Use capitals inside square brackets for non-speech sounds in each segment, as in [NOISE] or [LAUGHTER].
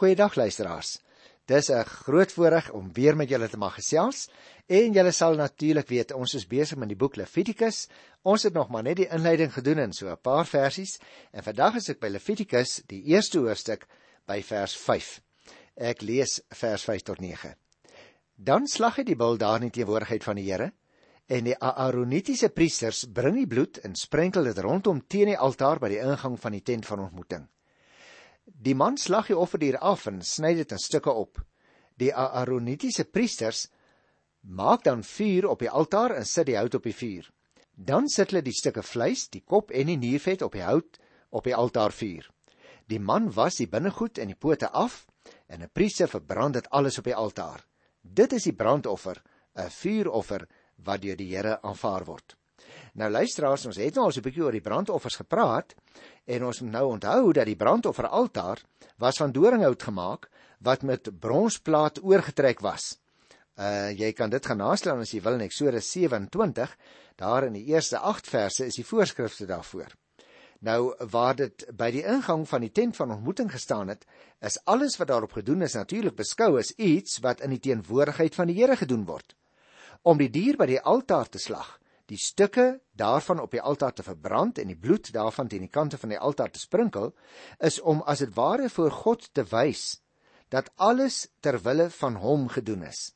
Goeiedag luisteraars. Dis 'n groot voorreg om weer met julle te mag gesels en julle sal natuurlik weet ons is besig met die boek Levitikus. Ons het nog maar net die inleiding gedoen in so 'n paar versies en vandag is ek by Levitikus, die eerste hoofstuk by vers 5. Ek lees vers 5 tot 9. Dan slag hy die bul daar in die teenwoordigheid van die Here en die Aaronitiese priesters bring die bloed en sprenkel dit rondom teen die altaar by die ingang van die tent van ontmoeting. Die man slag die offerdier af en sny dit in stukke op. Die Aaronitiese priesters maak dan vuur op die altaar en sit die hout op die vuur. Dan sit hulle die stukke vleis, die kop en die niervet op die hout op die altaar vuur. Die man was die binnegoed en die pote af en 'n priester verbrand dit alles op die altaar. Dit is die brandoffer, 'n vuuroffer wat deur die Here aanvaar word. Nou luisteraars, ons het nou al so 'n bietjie oor die brandoffers gepraat en ons moet nou onthou dat die brandofferaltaar was van doringhout gemaak wat met bronsplaat oorgetrek was. Uh jy kan dit gaan naslaan as jy wil in Eksodus 27, daar in die eerste 8 verse is die voorskrifte daarvoor. Nou waar dit by die ingang van die tent van ontmoeting gestaan het, is alles wat daarop gedoen is natuurlik beskou as iets wat in die teenwoordigheid van die Here gedoen word. Om die dier by die altaar te slag die stukke daarvan op die altaar te verbrand en die bloed daarvan teen die kante van die altaar te sprinkel, is om as dit ware voor God te wys dat alles ter wille van hom gedoen is.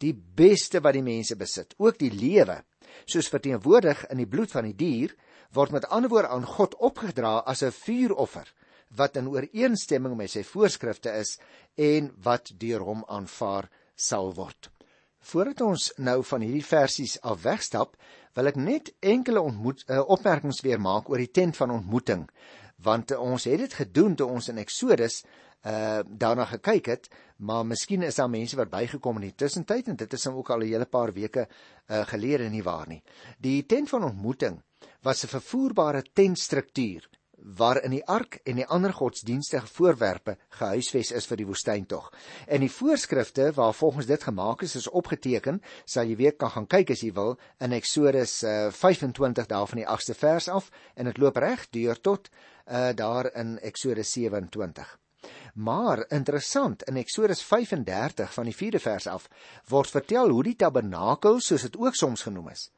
Die beste wat die mense besit, ook die lewe, soos verteenwoordig in die bloed van die dier, word met ander woorde aan God opgedra as 'n vuuroffer wat in ooreenstemming met sy voorskrifte is en wat deur hom aanvaar sal word. Voordat ons nou van hierdie versies af wegstap, wil ek net enkele ontmoet uh, opmerkings weer maak oor die tent van ontmoeting. Want uh, ons het dit gedoen toe ons in Eksodus uh daarna gekyk het maar miskien is daar mense wat bygekom in die tussentyd en dit is nou ook al 'n hele paar weke uh gelede nie waar nie. Die tent van ontmoeting was 'n vervoerbare tentstruktuur waarin die ark en die ander godsdienstige voorwerpe gehuisves is vir die woestyntog. En die voorskrifte waar volgens dit gemaak is is opgeteken, sal jy weer kan gaan kyk as jy wil in Eksodus uh, 25 daar van die 8ste vers af en dit loop reg deur tot uh, daar in Eksodus 27. Maar interessant, in Eksodus 35 van die 4de vers af word vertel hoe die tabernakel, soos dit ook soms genoem is,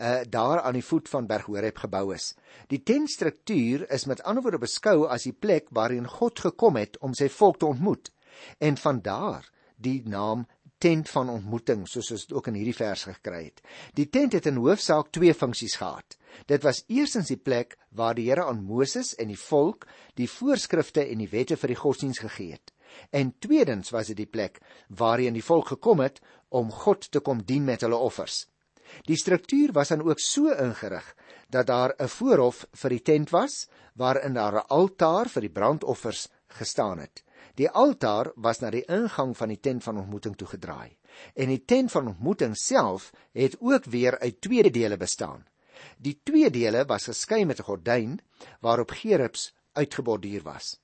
uh, daar aan die voet van Berg Horeb gebou is. Die tentstruktuur is met ander woorde beskou as die plek waarin God gekom het om sy volk te ontmoet. En van daar die naam tent van ontmoeting soos ons dit ook in hierdie vers gekry het. Die tent het in hoofsaak twee funksies gehad. Dit was eerstens die plek waar die Here aan Moses en die volk die voorskrifte en die wette vir die godsdiens gegee het. En tweedens was dit die plek waarheen die volk gekom het om God te kom dien met hulle offers. Die struktuur was dan ook so ingerig dat daar 'n voorhof vir die tent was waarin daar 'n altaar vir die brandoffers gestaan het. Die altaar was na die ingang van die tent van ontmoeting toe gedraai. En die tent van ontmoeting self het ook weer uit twee dele bestaan. Die twee dele was geskei met 'n gordyn waarop gerubs uitgeborduur was.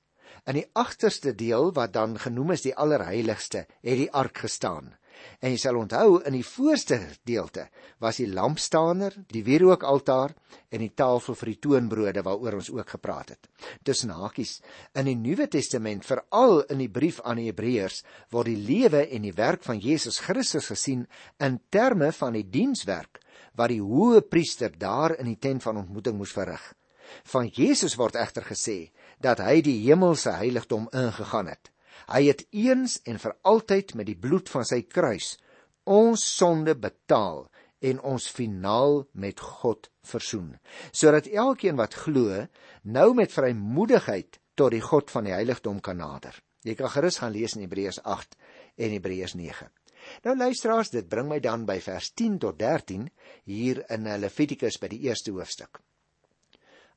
In die agterste deel wat dan genoem is die allerheiligste, het die ark gestaan. En jy sal onthou in die voorste gedeelte was die lampstander, die wierookaltaar en die tafel vir die toonbrode waaroor ons ook gepraat het. Tussen hakies in die Nuwe Testament, veral in die brief aan die Hebreërs, word die lewe en die werk van Jesus Christus gesien in terme van die dienswerk wat die hoë priester daar in die tent van ontmoeting moes verrig. Van Jesus word egter gesê dat hy die hemelse heiligdom ingegaan het. Hy het eens en vir altyd met die bloed van sy kruis ons sonde betaal en ons finaal met God versoen, sodat elkeen wat glo nou met vrymoedigheid tot die God van die heiligdom kan nader. Jy kan gerus gaan lees in Hebreërs 8 en Hebreërs 9. Nou luisteraars, dit bring my dan by vers 10 tot 13 hier in Levitikus by die eerste hoofstuk.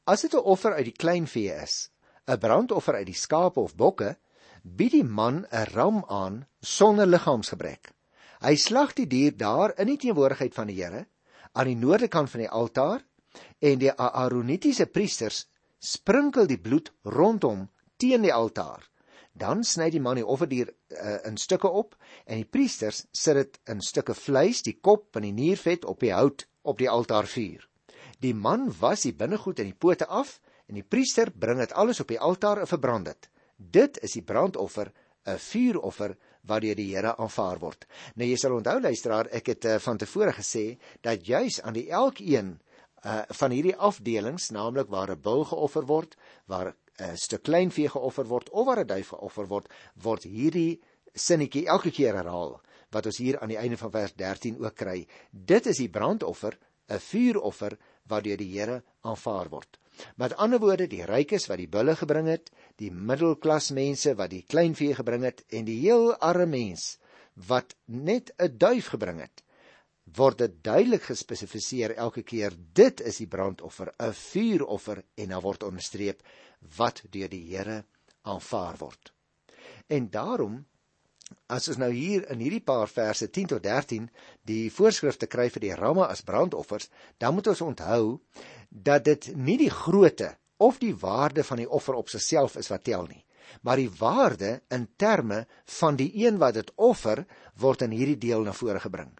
As dit 'n offer uit die kleinvee is, 'n brandoffer uit die skape of bokke, bied die man 'n ram aan sonder liggaamsgebrek. Hy slag die dier daar in die teenwoordigheid van die Here aan die noordekant van die altaar en die Aaronitiese priesters sprinkel die bloed rondom teen die altaar. Dan sny die man die offerdier uh, in stukke op en die priesters sit dit in stukke vleis, die kop en die niervet op die hout op die altaar vuur. Die man was die binnegoed en die pote af en die priester bring dit alles op die altaar en verbrand dit. Dit is die brandoffer, 'n vuuroffer wat deur die Here aanvaar word. Nou jy sal onthou luisteraar, ek het uh, van tevore gesê dat juis aan die elkeen uh, van hierdie afdelings, naamlik waar 'n bul geoffer word, waar 'n stuk kleinvee geoffer word of waar 'n duif geoffer word, word hierdie sinnetjie elke keer herhaal wat ons hier aan die einde van vers 13 ook kry. Dit is die brandoffer, 'n vuuroffer wat deur die Here aanvaar word. Met ander woorde, die rykes wat die bulle gebring het, die middelklas mense wat die kleinvee gebring het en die heel arme mens wat net 'n duif gebring het, word dit duidelik gespesifiseer elke keer dit is die brandoffer, 'n vuuroffer en dan word onderstreep wat deur die Here aanvaar word. En daarom as ons nou hier in hierdie paar verse 10 tot 13 die voorskrifte kry vir die ramme as brandoffers, dan moet ons onthou dat dit nie die grootte of die waarde van die offer op sigself is wat tel nie, maar die waarde in terme van die een wat dit offer word in hierdie deel na vore gebring.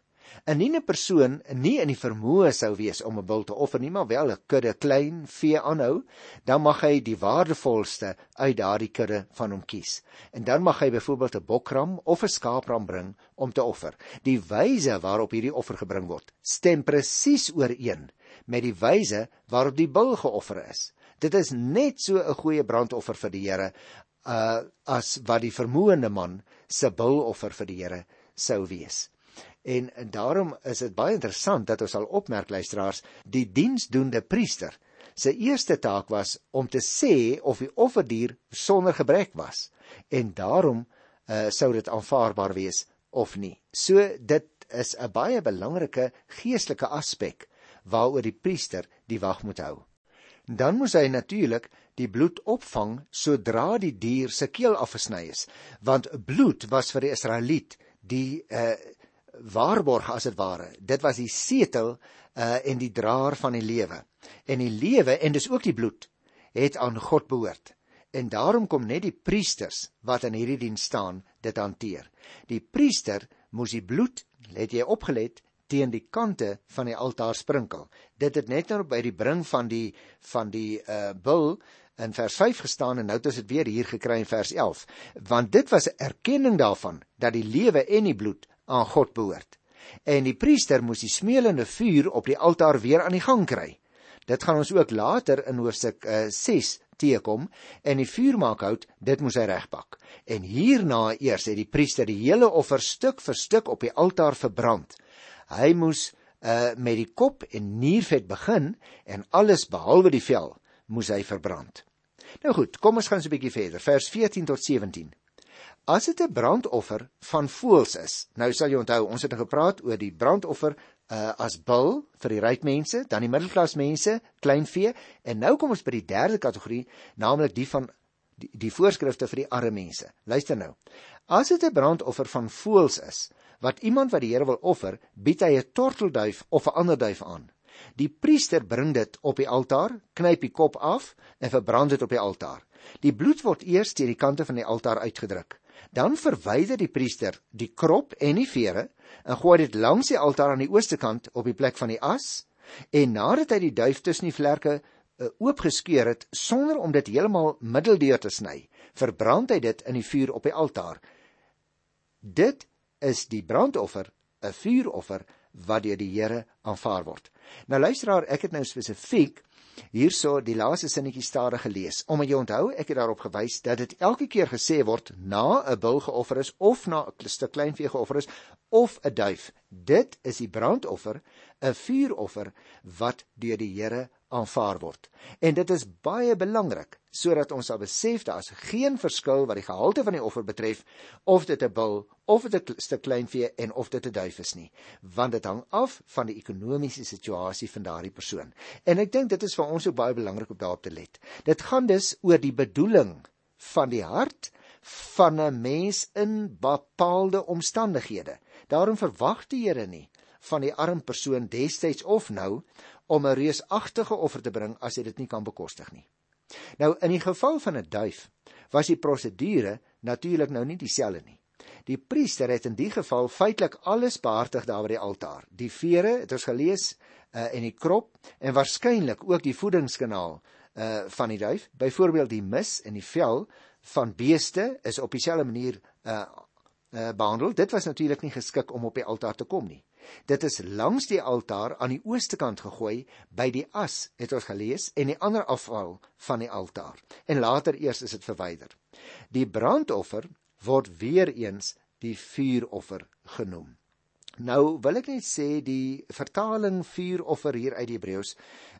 Indien 'n persoon nie in die vermoë sou wees om 'n bul te offer nie, maar wel 'n kudde klein vee aanhou, dan mag hy die waardevolste uit daardie kudde van hom kies. En dan mag hy byvoorbeeld 'n bokram of 'n skaapram bring om te offer. Die wyse waarop hierdie offer gebring word, stem presies ooreen met die wyse waarop die bul geoffer is. Dit is net so 'n goeie brandoffer vir die Here uh as wat die vermoënde man se buloffer vir die Here sou wees. En, daarom is dit baie interessant dat ons al opmerk luisteraars, die diensdoende priester se eerste taak was om te sê of die offerdier sonder gebrek was en daarom uh, sou dit aanvaarbaar wees of nie. So dit is 'n baie belangrike geestelike aspek waaroor die priester die wag moet hou. Dan moet hy natuurlik die bloed opvang sodra die dier se keel afgesny is, want bloed was vir die Israeliet die uh, waarborg as dit ware. Dit was die setel uh en die draer van die lewe. En die lewe en dis ook die bloed het aan God behoort. En daarom kom net die priesters wat in hierdie diens staan dit hanteer. Die priester moes die bloed, let jy opgelet, teen die kante van die altaar sprinkel. Dit het net nou by die bring van die van die uh bul in vers 5 gestaan en nou het ons dit weer hier gekry in vers 11 want dit was 'n erkenning daarvan dat die lewe en die bloed aan God behoort. En die priester moes die smeulende vuur op die altaar weer aan die gang kry. Dit gaan ons ook later in hoofstuk uh, eh, 6 teekom en die vuurmaakhout, dit moes hy regpak. En hierna eers het die priester die hele offer stuk vir stuk op die altaar verbrand. Hy moes uh, met die kop en niervet begin en alles behalwe die vel moes hy verbrand. Nou goed, kom ons gaan so 'n bietjie verder. Vers 14 tot 17. As dit 'n brandoffer van voëls is. Nou sal jy onthou, ons het nou gepraat oor die brandoffer uh, as bul vir die ryk mense, dan die middelklas mense, kleinvee en nou kom ons by die derde kategorie, naamlik die van die, die voorskrifte vir die arme mense. Luister nou. As dit 'n brandoffer van voëls is, wat iemand wat die Here wil offer, bied hy 'n tortelduif of 'n ander duif aan. Die priester bring dit op die altaar, knyp die kop af en verbrand dit op die altaar. Die bloed word eers deur die kante van die altaar uitgedruk. Dan verwyder die priester die krop en die vere en gooi dit langs die altaar aan die ooste kant op die plek van die as en nadat hy die duif tussen die vlerke uh, oopgeskeur het sonder om dit heeltemal middeldeur te sny, verbrand hy dit in die vuur op die altaar. Dit is die brandoffer, 'n vuuroffer wat deur die Here aanvaar word. Nou luisteraar, ek het nou spesifiek hierso die laaste sinnetjie stadig gelees. Omdat jy onthou, ek het daarop gewys dat dit elke keer gesê word na 'n bul geoffer is of na 'n stuk kleinvee geoffer is of 'n duif. Dit is die brandoffer, 'n vuuroffer wat deur die Here aanvaar word. En dit is baie belangrik sodat ons sal besef daar is geen verskil wat die gehalte van die offer betref of dit 'n bul of dit 'n stuk kleinvee en of dit 'n duif is nie, want dit hang af van die ekonomiese situasie van daardie persoon. En ek dink dit is vir ons ook baie belangrik om daarop te let. Dit gaan dus oor die bedoeling van die hart van 'n mens in bepaalde omstandighede. Daarom verwag die Here nie van die arm persoon destyds of nou om 'n reusagtige offer te bring as hy dit nie kan bekostig nie. Nou in die geval van 'n duif was die prosedure natuurlik nou nie dieselfde nie. Die priester het in die geval feitelik alles behartig daar by die altaar. Die vere, het ons gelees, uh, en die krop en waarskynlik ook die voedingskanaal uh van die duif, byvoorbeeld die mis en die vel van beeste is op dieselfde manier uh, uh behandel. Dit was natuurlik nie geskik om op die altaar te kom nie. Dit is langs die altaar aan die ooste kant gegooi by die as, het ons gelees, en die ander afval van die altaar. En later eers is dit verwyder. Die brandoffer word weer eens die vuuroffer genoem. Nou wil ek net sê die vertaling vuuroffer hier uit die Hebreëus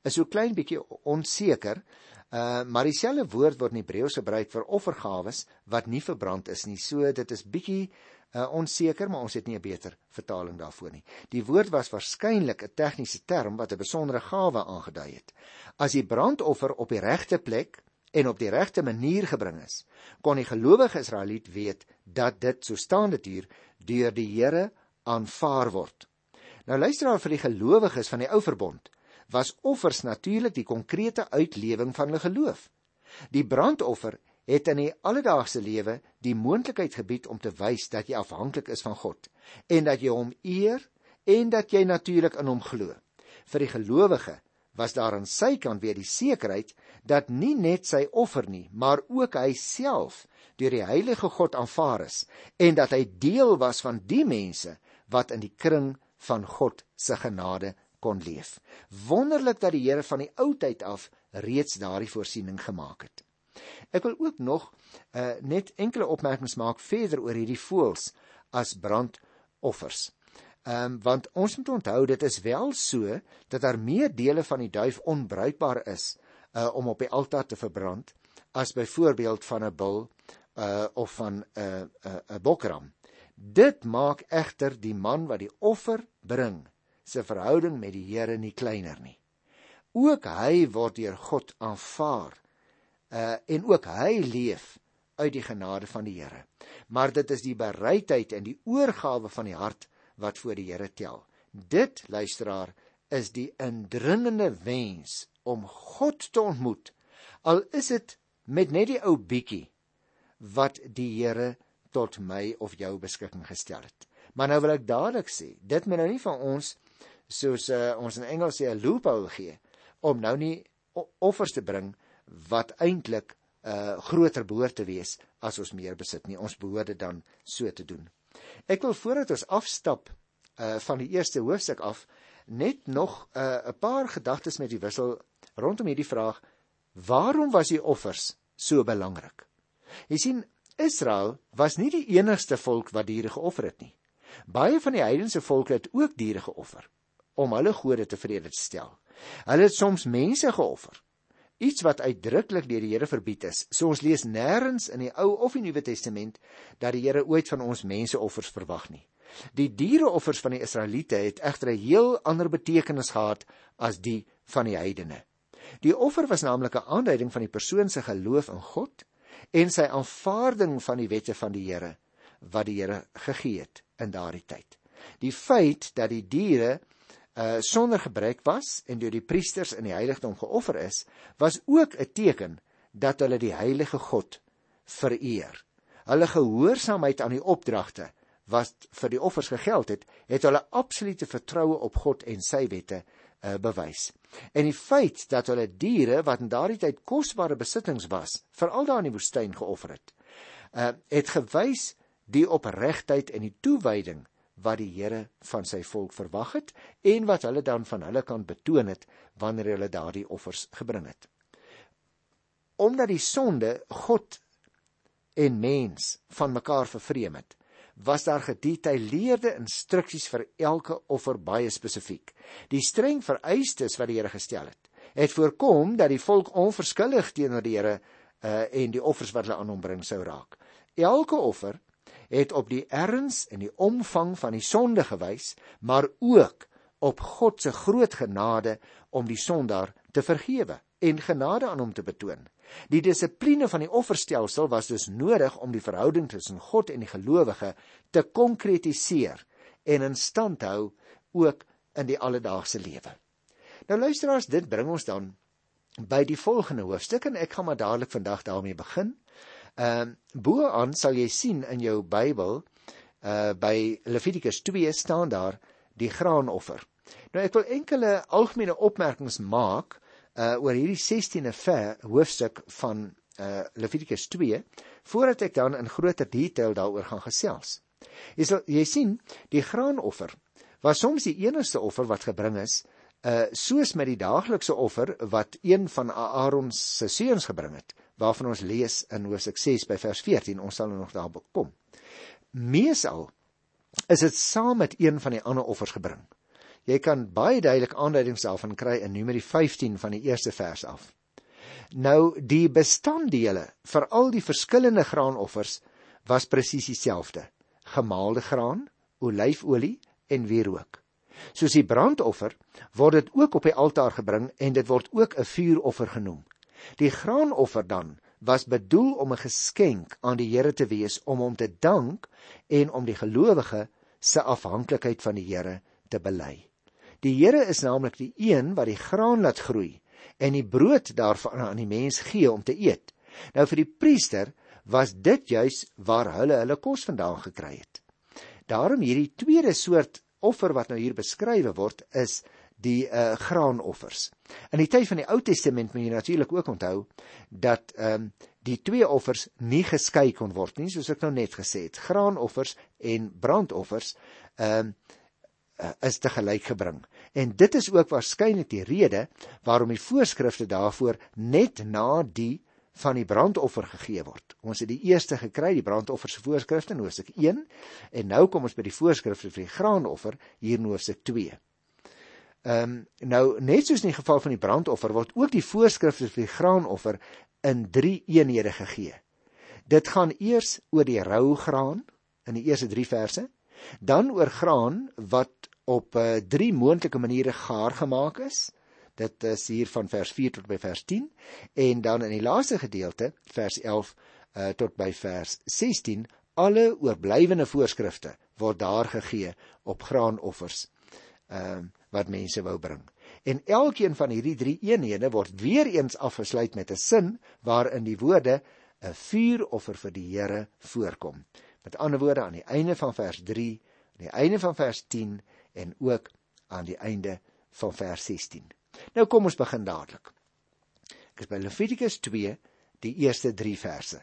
is so klein bietjie onseker. Uh maar dieselfde woord word in Hebreëus gebruik vir offergawes wat nie verbrand is nie. So dit is bietjie uh onseker, maar ons het nie 'n beter vertaling daarvoor nie. Die woord was waarskynlik 'n tegniese term wat 'n besondere gawe aangedui het. As die brandoffer op die regte plek en op die regte manier gebring is, kon die gelowige Israeliet weet dat dit so staan dit hier deur die Here aanvaar word. Nou luister daar vir die gelowiges van die ou verbond was offers natuurlik die konkrete uitlewing van hulle geloof. Die brandoffer het in die alledaagse lewe die moontlikheid gebied om te wys dat jy afhanklik is van God en dat jy hom eer en dat jy natuurlik in hom glo. Vir die gelowige was daar aan sy kant weer die sekerheid dat nie net sy offer nie, maar ook hy self deur die heilige God aanvaar is en dat hy deel was van die mense wat in die kring van God se genade kon leef. Wonderlik dat die Here van die ou tyd af reeds daardie voorsiening gemaak het. Ek wil ook nog uh, net enkele opmerkings maak verder oor hierdie voëls as brandoffers. Ehm um, want ons moet onthou dit is wel so dat daar meer dele van die duif onbruikbaar is uh, om op die altaar te verbrand as byvoorbeeld van 'n bul uh, of van 'n uh, 'n uh, 'n bokram. Dit maak egter die man wat die offer bring se verhouding met die Here nie kleiner nie. Ook hy word deur God aanvaar. Uh en ook hy leef uit die genade van die Here. Maar dit is die bereidheid en die oorgawe van die hart wat voor die Here tel. Dit, luisteraar, is die indringende wens om God te ontmoet. Al is dit met net die ou bietjie wat die Here tot my of jou beskikking gestel het. Maar nou wil ek dadelik sê, dit moet nou nie van ons soos uh, ons in Engels sê 'n loophole gee om nou nie offers te bring wat eintlik 'n uh, eh, groter behoort te wees as ons meer besit nie. Ons behoort dit dan so te doen. Ek wil voordat ons afstap uh van die eerste hoofstuk af net nog 'n uh, paar gedagtes met u wissel rondom hierdie vraag: Waarom was die offers so belangrik? Jy sien, Israel was nie die enigste volk wat diere geoffer het nie. Baie van die heidense volke het ook diere geoffer om hulle gode tevrede te stel. Hulle het soms mense geoffer iets wat uitdruklik deur die Here verbied is. So ons lees nêrens in die Ou of die Nuwe Testament dat die Here ooit van ons menseoffers verwag nie. Die diereoffers van die Israeliete het egter 'n heel ander betekenis gehad as die van die heidene. Die offer was naamlik 'n aanduiding van die persoon se geloof in God en sy aanvaarding van die wette van die Here wat die Here gegee het in daardie tyd. Die feit dat die diere uh sonder gebrek was en deur die priesters in die heiligdom geoffer is, was ook 'n teken dat hulle die heilige God vereer. Hulle gehoorsaamheid aan die opdragte wat vir die offers gegeld het, het hulle absolute vertroue op God en sy wette uh, bewys. En die feit dat hulle diere wat in daardie tyd kosbare besittings was, veral daar in die woestyn geoffer het, uh, het gewys die opregtheid en die toewyding wat die Here van sy volk verwag het en wat hulle dan van hulle kant betoon het wanneer hulle daardie offers gebring het. Omdat die sonde God en mens van mekaar vervreem het, was daar gedetailleerde instruksies vir elke offer baie spesifiek. Die streng vereistes wat die Here gestel het, het voorkom dat die volk onverskillig teenoor die Here uh, en die offers wat hulle aan hom bring sou raak. Elke offer het op die erns en die omvang van die sonde gewys, maar ook op God se groot genade om die sondaar te vergewe en genade aan hom te betoon. Die dissipline van die offerstelsel was dus nodig om die verhouding tussen God en die gelowige te konkretiseer en in stand hou ook in die alledaagse lewe. Nou luisteraars, dit bring ons dan by die volgende hoofstuk en ek gaan maar dadelik vandag daarmee begin. Ehm uh, bo-aan sal jy sien in jou Bybel uh by Levitikus 2 staan daar die graanoffer. Nou ek wil enkele algemene opmerkings maak uh oor hierdie 16de ver hoofstuk van uh Levitikus 2 voordat ek dan in groter detail daaroor gaan gesels. Jy sal jy sien, die graanoffer was soms die enigste offer wat gebring is, uh soos met die daaglikse offer wat een van Aaron se seuns gebring het, waarvan ons lees in Hosea 6 by vers 14, ons sal nog daarby kom. Meesal is dit saam met een van die ander offers gebring. Jy kan baie duidelik aanduidings daarvan kry in Numeri 15 van die eerste vers af. Nou die bestanddele vir al die verskillende graanoffers was presies dieselfde: gemaalde graan, olyfolie en wierook. Soos die brandoffer word dit ook op die altaar gebring en dit word ook 'n vuuroffer genoem. Die graanoffer dan was bedoel om 'n geskenk aan die Here te wees om hom te dank en om die gelowige se afhanklikheid van die Here te bely. Die Here is naamlik die een wat die graan laat groei en die brood daarvan aan die mens gee om te eet. Nou vir die priester was dit juis waar hulle hulle kos vandaan gekry het. Daarom hierdie tweede soort offer wat nou hier beskrywe word is die uh, graanoffers. In die tyd van die Ou Testament moet jy natuurlik ook onthou dat ehm um, die twee offers nie geskei kon word nie, soos ek nou net gesê het. Graanoffers en brandoffers ehm um, is te gelyk gebring. En dit is ook waarskynlik die rede waarom die voorskrifte daarvoor net na die van die brandoffer gegee word. Ons het die eerste gekry, die brandoffer se voorskrifte in Hoofstuk 1 en nou kom ons by die voorskrifte vir die graanoffer hier in Hoofstuk 2. Ehm um, nou net soos in die geval van die brandoffer word ook die voorskrifte vir die graanoffer in 3 eenhede gegee. Dit gaan eers oor die rou graan in die eerste 3 verse, dan oor graan wat op 'n uh, eh, moontlike maniere gaar gemaak is. Dit is hier van vers 4 tot by vers 10 en dan in die laaste gedeelte vers 11 uh, eh, tot by vers 16 alle oorblywende voorskrifte word daar gegee op graanoffers. Ehm uh, wat mense wou bring. En elkeen van hierdie drie eenhede word weer eens afgesluit met 'n sin waarin die woorde 'n vuuroffer vir die Here voorkom. Met ander woorde aan die einde van vers 3, aan die einde van vers 10 en ook aan die einde van vers 16. Nou kom ons begin dadelik. Ek is by Levitikus 2, die eerste 3 verse.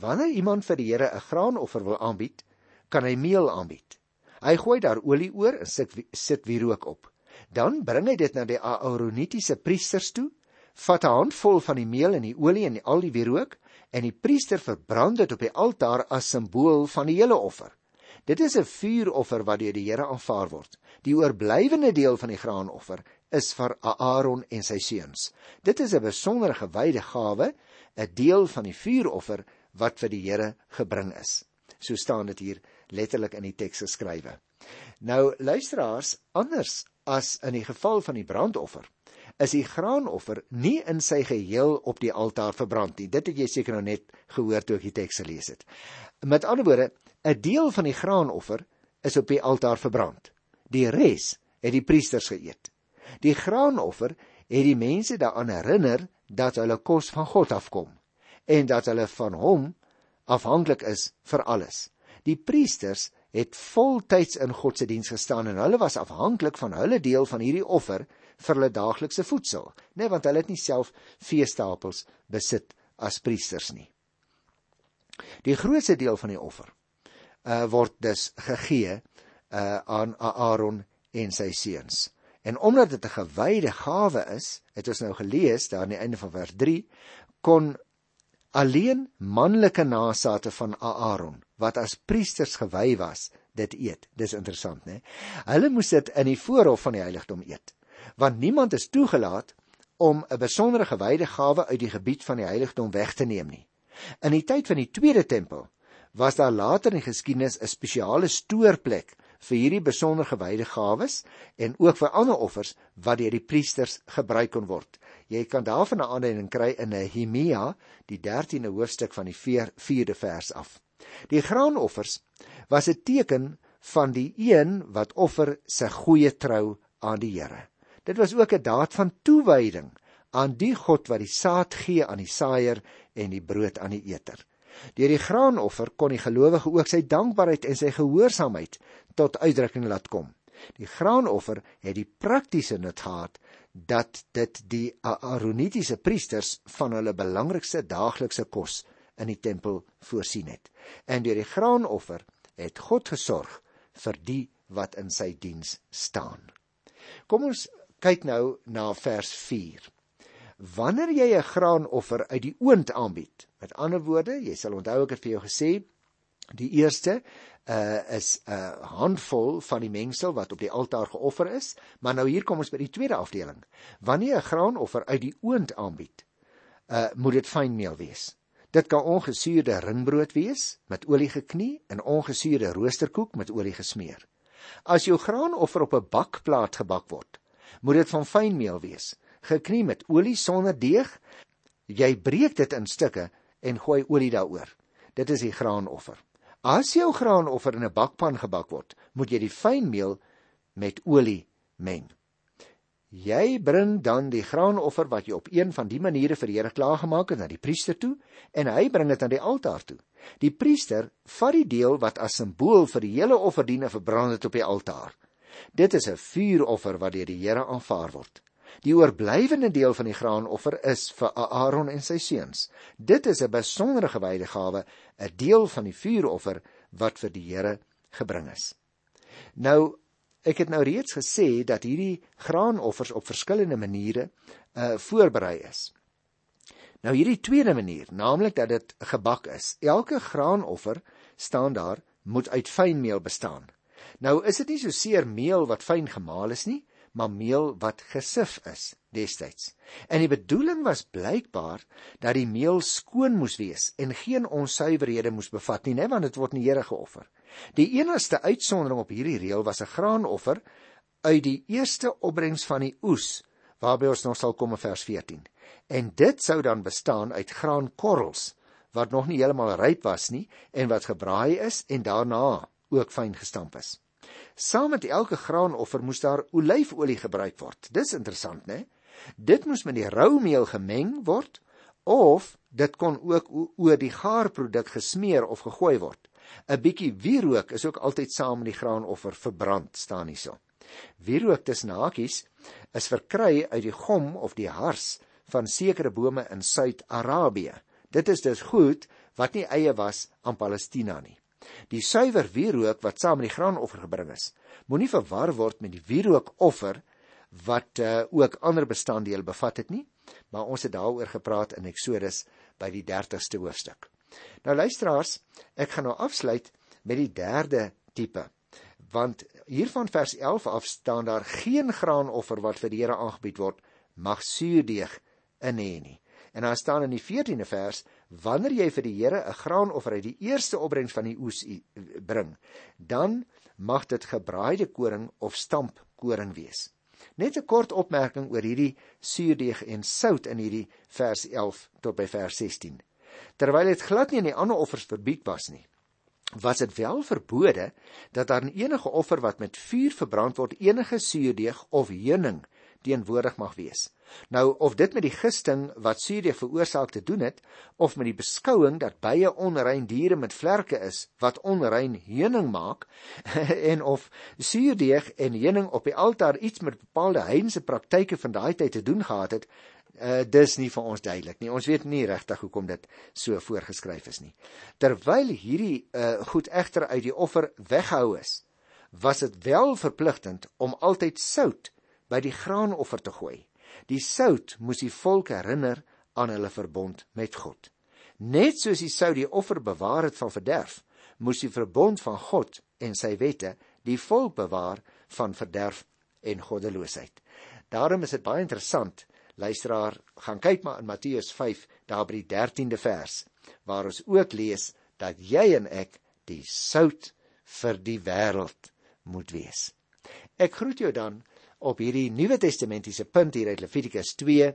Wanneer iemand vir die Here 'n graanoffer wil aanbied, kan hy meel aanbied. Hy gooi daar olie oor en sit sit wierook op. Dan bring hy dit na die Aaronitiese priesters toe, vat 'n handvol van die meel en die olie en al die wierook en die priester verbrand dit op die altaar as simbool van die hele offer. Dit is 'n vuuroffer wat deur die Here aanvaar word. Die oorblywende deel van die graanoffer is vir Aaron en sy seuns. Dit is 'n besondere gewyde gawe, 'n deel van die vuuroffer wat vir die Here gebring is. So staan dit hier letterlik in die teks geskrywe. Nou luisteraars, anders as in die geval van die brandoffer, is die graanoffer nie in sy geheel op die altaar verbrand nie. Dit het jy seker nou net gehoor toe ek die teks gelees het. Met ander woorde, 'n deel van die graanoffer is op die altaar verbrand. Die res het die priesters geëet. Die graanoffer het die mense daaraan herinner dat hulle kos van God afkom en dat hulle van hom afhanklik is vir alles. Die priesters het voltyds in God se diens gestaan en hulle was afhanklik van hulle deel van hierdie offer vir hulle daaglikse voedsel, net want hulle het nie self veestapels besit as priesters nie. Die grootste deel van die offer uh word dus gegee uh aan Aaron en sy seuns. En omdat dit 'n gewyde gawe is, het ons nou gelees daar aan die einde van vers 3, kon alleen manlike nageslagte van Aaron wat as priesters gewy was, dit eet. Dis interessant, né? Hulle moes dit in die voorhof van die heiligdom eet, want niemand is toegelaat om 'n besondere gewyde gawe uit die gebied van die heiligdom weg te neem nie. In die tyd van die tweede tempel was daar later in die geskiedenis 'n spesiale stoorplek vir hierdie besonder gewyde gawes en ook vir ander offers wat deur die priesters gebruik kon word. Jy kan daarvan 'n aanduiding kry in Nehemia, die 13de hoofstuk van die 4de vers af. Die graanoffers was 'n teken van die een wat offer sy goeie trou aan die Here. Dit was ook 'n daad van toewyding aan die God wat die saad gee aan die saaier en die brood aan die eter. Deur die graanoffer kon die gelowige ook sy dankbaarheid en sy gehoorsaamheid tot uitdrukking laat kom. Die graanoffer het die praktiese nut gehad dat dit die Aaronitiese priesters van hulle belangrikste daaglikse kos in die tempel voorsien het. En deur die graanoffer het God gesorg vir die wat in sy diens staan. Kom ons kyk nou na vers 4. Wanneer jy 'n graanoffer uit die oond aanbied, met ander woorde, jy sal onthou ek het vir jou gesê, die eerste uh, is 'n uh, handvol van die mengsel wat op die altaar geoffer is, maar nou hier kom ons by die tweede afdeling. Wanneer jy 'n graanoffer uit die oond aanbied, uh, moet dit fynmeel wees. Dit kan ongesuurde ringbrood wees met olie geknie en ongesuurde roosterkoek met olie gesmeer. As jou graanoffer op 'n bakplaat gebak word, moet dit van fyn meel wees, geknie met olie sonder deeg. Jy breek dit in stukke en gooi olie daaroor. Dit is die graanoffer. As jou graanoffer in 'n bakpan gebak word, moet jy die fyn meel met olie meng. Jy bring dan die graanoffer wat jy op een van die maniere vir die Here klaargemaak het na die priester toe en hy bring dit aan die altaar toe. Die priester vat die deel wat as simbool vir die hele offer dien en verbrand dit op die altaar. Dit is 'n vuuroffer wat deur die Here aanvaar word. Die oorblywende deel van die graanoffer is vir Aaron en sy seuns. Dit is 'n besondere gewyde gawe, 'n deel van die vuuroffer wat vir die Here gebring is. Nou, ek het nou reeds gesê dat hierdie graanoffers op verskillende maniere uh voorberei is. Nou hierdie tweede manier, naamlik dat dit gebak is. Elke graanoffer staan daar moet uit fyn meel bestaan. Nou is dit nie so seer meel wat fyn gemaal is nie, maar meel wat gesif is destyds. En die bedoeling was blykbaar dat die meel skoon moes wees en geen onsuiverhede moes bevat nie, net want dit word nie Here geoffer. Die enigste uitsondering op hierdie reël was 'n graanoffer uit die eerste opbrengs van die oes, waarby ons nog sal kom in vers 14. En dit sou dan bestaan uit graankorrels wat nog nie heeltemal ryp was nie en wat gebraai is en daarna ook fyn gestamp is. Saam met elke graanoffer moes daar olyfolie gebruik word. Dis interessant, né? Dit moes met die rou meel gemeng word of dit kon ook oor die gaarproduk gesmeer of gegooi word. 'n Bietjie wierook is ook altyd saam met die graanoffer verbrand, staan hierso. Wierook tussen hakies is verkry uit die gom of die hars van sekere bome in Suid-Arabië. Dit is dus goed wat nie eie was aan Palestina nie. Die suiwer wierook wat saam met die graanoffer gebring is, moenie verwar word met die wierookoffer wat uh, ook ander bestanddele bevat het nie, maar ons het daaroor gepraat in Eksodus by die 30ste hoofstuk. Nou luisteraars, ek gaan nou afsluit met die derde tipe. Want hier van vers 11 af staan daar geen graanoffer wat vir die Here aangebied word mag suurdeeg in hê nie. En dan staan in die 14de vers wanneer jy vir die Here 'n graanoffer uit die eerste opbrengs van die oes bring, dan mag dit gebraaide koring of stamp koring wees. Net 'n kort opmerking oor hierdie suurdeeg en sout in hierdie vers 11 tot by vers 16. Terwyl dit glad nie in die ander offers verbied was nie, was dit wel verbode dat daar enige offer wat met vuur verbrand word enige suurdeeg of heuning teenwoordig mag wees. Nou of dit met die gisting wat suurdeeg veroorsaak te doen het of met die beskouing dat baie onrein diere met vlerke is wat onrein heuning maak [LAUGHS] en of suurdeeg en heuning op die altaar iets met bepaalde heidense praktyke van daai tyd te doen gehad het, uh, dis nie vir ons duidelik nie. Ons weet nie regtig hoekom dit so voorgeskryf is nie. Terwyl hierdie uh, goed egter uit die offer weggehou is, was dit wel verpligtend om altyd sout by die graanoffer te gooi. Die sout moes die volk herinner aan hulle verbond met God. Net soos die sout die offer bewaar het van verderf, moes die verbond van God en sy wette die volk bewaar van verderf en goddeloosheid. Daarom is dit baie interessant, luisteraar, gaan kyk maar in Matteus 5, daar by die 13de vers, waar ons ook lees dat jy en ek die sout vir die wêreld moet wees. Ek groet jou dan op hierdie Nuwe Testamentiese punt hier uit Levitikus 2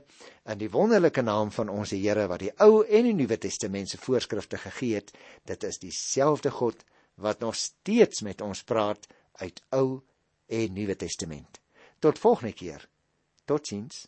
in die wonderlike naam van ons Here wat die Ou en die Nuwe Testament se voorskrifte gegee het. Dit is dieselfde God wat nog steeds met ons praat uit Ou en Nuwe Testament. Tot volgende keer. Totsiens.